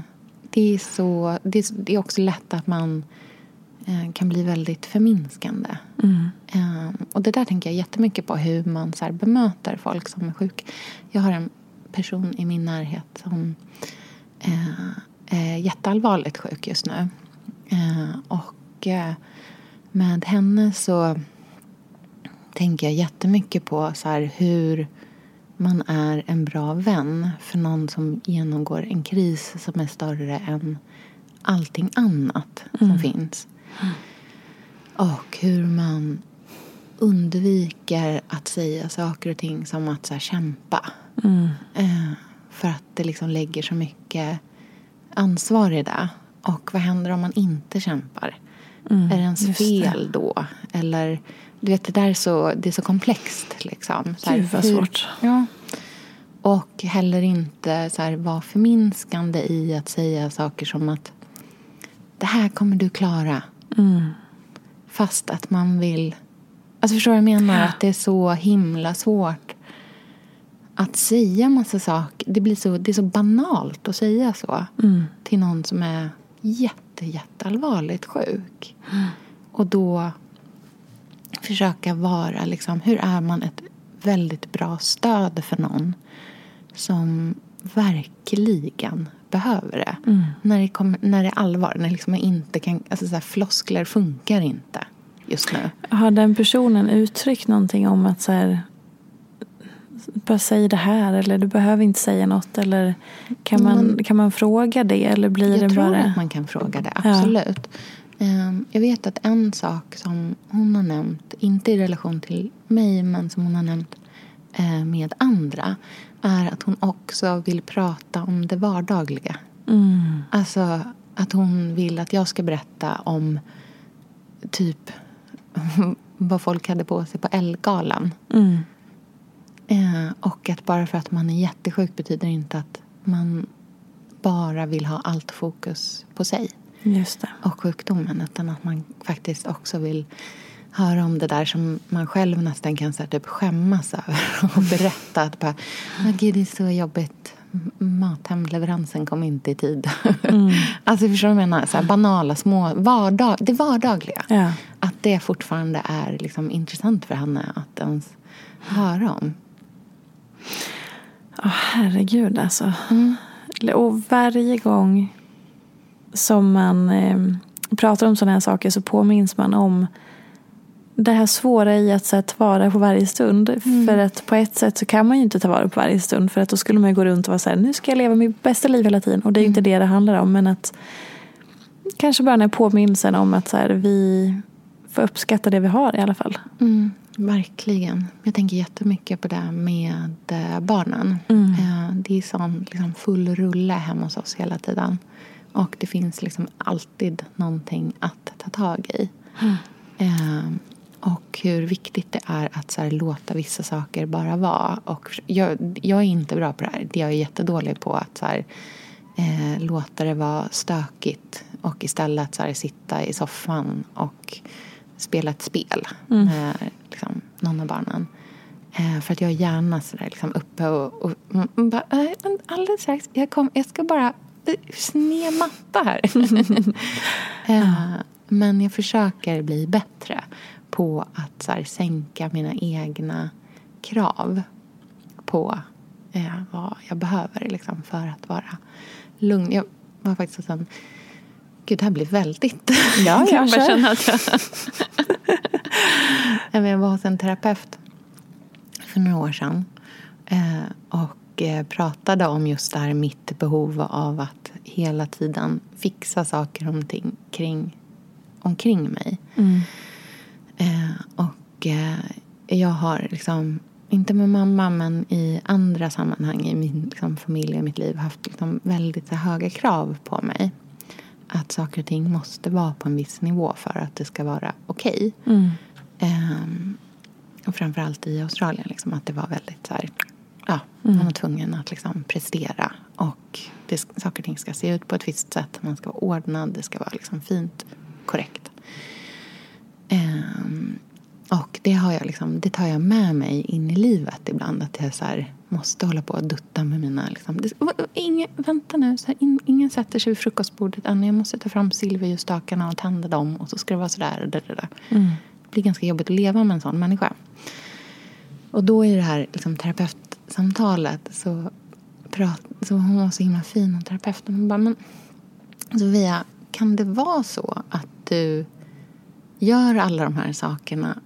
det, är så, det, är, det är också lätt att man eh, kan bli väldigt förminskande. Eh, och det där tänker jag jättemycket på, hur man så här, bemöter folk som är sjuka. Jag har en person i min närhet som eh, är jätteallvarligt sjuk just nu. Eh, och eh, med henne så tänker jag jättemycket på så här, hur man är en bra vän för någon som genomgår en kris som är större än allting annat som finns. Och hur man undviker att säga saker och ting som att så här, kämpa. Eh, för att det liksom lägger så mycket ansvar i det. Och vad händer om man inte kämpar? är det ens just det. fel då? Eller, du vet, det där är så, det är så komplext. Liksom. Så här, Gud, vad hur- svårt. Ja. Och heller inte så här, vara förminskande i att säga saker som att det här kommer du klara. Fast att man vill... Alltså förstår du vad jag menar? Att det är så himla svårt att säga massa saker. Det, blir så, det är så banalt att säga så till någon som är jätte, jätteallvarligt sjuk. Och då försöka vara liksom, hur är man ett väldigt bra stöd för någon som verkligen behöver det. När, det kommer, när det är allvar, när liksom man inte kan, alltså så här, floskler funkar inte just nu. Har den personen uttryckt någonting om att så här, bara säg det här eller du behöver inte säga något eller kan man, kan man fråga det eller blir Jag det tror bara... att man kan fråga det, absolut. Ehm, jag vet att en sak som hon har nämnt, inte i relation till mig, men som hon har nämnt eh, med andra, är att hon också vill prata om det vardagliga. Mm. Alltså att hon vill att jag ska berätta om typ vad folk hade på sig på Ellegalan. Mm. Eh, och att bara för att man är jättesjuk betyder inte att man bara vill ha allt fokus på sig och sjukdomen. Utan att man faktiskt också vill höra om det där som man själv nästan kan så här, typ skämmas över och berätta att bara, "Åh, gud det är så jobbigt. Mathemleveransen kom inte i tid. alltså förstår du vad jag menar? Så här, banala, små, vardag, det vardagliga. Ja. Att det fortfarande är liksom intressant för henne att ens höra om. Åh, herregud alltså. Mm. Och varje gång som man eh, pratar om sådana här saker så påminns man om det här svåra i att så här, ta vara på varje stund. Mm. För att på ett sätt så kan man ju inte ta vara på varje stund. För att då skulle man ju gå runt och vara så här, nu ska jag leva mitt bästa liv hela tiden. Och det är ju inte Mm. det det handlar om. Men att kanske bara den här påminnelsen om att så här, vi får uppskatta det vi har i alla fall. Mm, verkligen. Jag tänker jättemycket på det med eh, barnen. Mm. Eh, det är sån liksom, full rulle hemma hos oss hela tiden. Och det finns liksom alltid någonting att ta tag i. Eh, och hur viktigt det är att så här, låta vissa saker bara vara. Och jag, jag är inte bra på det här. Jag är jättedålig på att så här, eh, låta det vara stökigt och istället så här, sitta i soffan och spela ett spel med liksom, någon av barnen. Eh, för att jag är gärna så där, liksom, uppe och, och mm, mm, bara, eh, men alldeles strax, jag, kom, jag ska bara eh, sned matta här. eh, men jag försöker bli bättre på att så här, sänka mina egna krav på eh, vad jag behöver liksom, för att vara lugn. Jag var faktiskt hos en... Gud, det här blir väldigt... Ja, jag bara känna att jag... Jag var hos en terapeut för några år sedan eh, och eh, pratade om just det här mitt behov av att hela tiden fixa saker omkring, kring, omkring mig. Eh, och jag har liksom, inte med mamma men i andra sammanhang i min liksom, familj och mitt liv haft liksom, väldigt så, höga krav på mig. Att saker och ting måste vara på en viss nivå för att det ska vara okej. Ehm, och framförallt i Australien, liksom, att det var väldigt så här, ja, man var tvungen att liksom prestera. Och det, saker och ting ska se ut på ett visst sätt. Man ska vara ordnad, det ska vara liksom fint, korrekt. Ehm, och det, har jag liksom, det tar jag med mig in i livet ibland. Att jag så här, måste hålla på och dutta med mina... Liksom, det, ingen, vänta nu, så här, in, ingen sätter sig vid frukostbordet än. Jag måste ta fram silverljusstakarna och tända dem. Och så ska det vara sådär. och där, där, där. Det blir ganska jobbigt att leva med en sån människa. Och då i det här liksom, terapeutsamtalet så, prat, så hon var så himla fin, och terapeuten. Hon bara, men Sofia, kan det vara så att du gör alla de här sakerna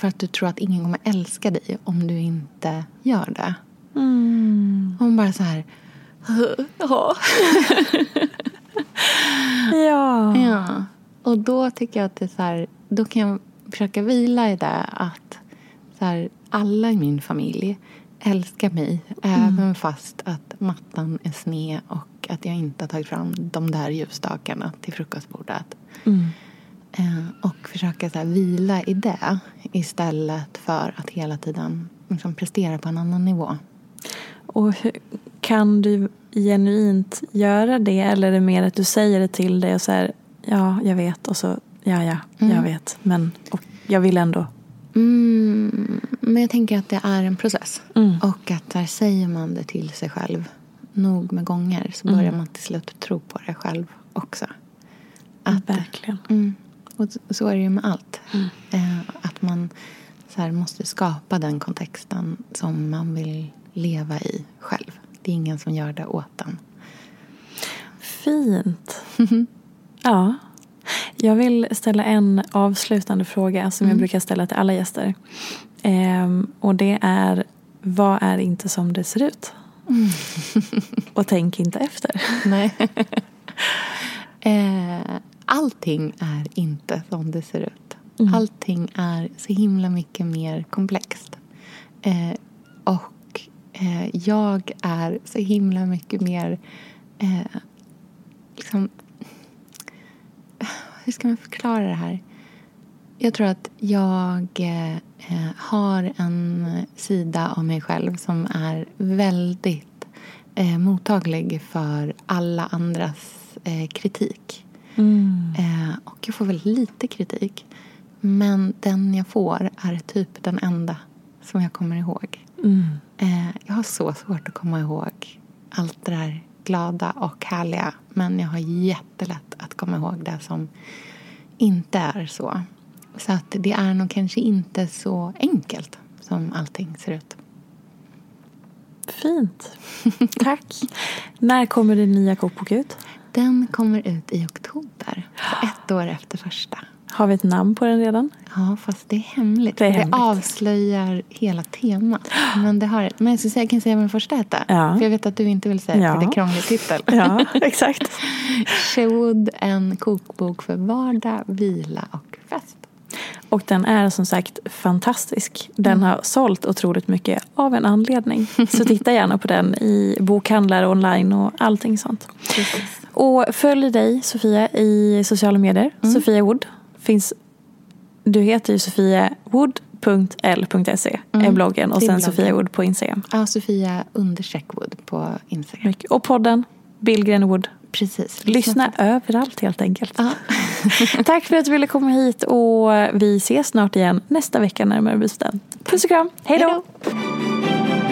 för att du tror att ingen kommer älska dig om du inte gör det? Hon bara så här... Ja. Ja. ja. Och då tycker jag att det är så här, då kan jag försöka vila i det att så här, alla i min familj älskar mig även fast att mattan är sned och att jag inte har tagit fram de där ljusstakarna till frukostbordet. Eh, och försöka så här, vila i det istället för att hela tiden liksom, prestera på en annan nivå. Och hur, kan du genuint göra det eller är det mer att du säger det till dig och så här, ja, jag vet och så, ja, ja, jag vet, men och jag vill ändå. Mm, men jag tänker att det är en process. Mm. Och att där säger man det till sig själv nog med gånger så börjar man till slut tro på det själv också. Att, Verkligen. Mm, och så- är det ju med allt. Eh, att man så här, måste skapa den kontexten som man vill leva i själv. Det är ingen som gör det åt en. Fint. ja. Jag vill ställa en avslutande fråga som jag brukar ställa till alla gäster. Ehm, och det är, vad är inte som det ser ut? och tänk inte efter. Nej. eh, allting är inte som det ser ut. Mm. Allting är så himla mycket mer komplext. Eh, och eh, jag är så himla mycket mer... Eh, liksom, hur ska man förklara det här? Jag tror att jag eh, eh, har en sida av mig själv som är väldigt eh, mottaglig för alla andras kritik. Mm. Eh, och jag får väldigt lite kritik. Men den jag får är typ den enda som jag kommer ihåg. Mm. Eh, jag har så svårt att komma ihåg allt det där glada och härliga. Men jag har jättelätt att komma ihåg det som inte är så. Så att det är nog kanske inte så enkelt som allting ser ut. Fint. Tack. När kommer din nya kokbok ut? Den kommer ut i oktober, så ett år efter första. Har vi ett namn på den redan? Ja, fast det är hemligt. Det är Det, hemligt. avslöjar hela temat. Men, det har, men jag, säga, jag kan säga vad den första hette. Ja. För jag vet att du inte vill säga det, Ja. för det är krånglig titel. Ja, exakt. Sherwood, en kokbok för vardag, vila och fest. Och den är som sagt fantastisk. Den har sålt otroligt mycket av en anledning. Så titta gärna på den i bokhandlar, online och allting sånt. Och följ dig Sofia i sociala medier. Sofia Wood. Finns, du heter ju sofiawood.l.se är bloggen och Till sen bloggen. Sofia Wood på Instagram. Ja, Sofia understreck Wood på Instagram. Och podden Billgren Wood. Precis. Lyssna överallt helt enkelt. Ja. Tack för att du ville komma hit och vi ses snart igen nästa vecka närmare bestämt. Puss och kram, hej då!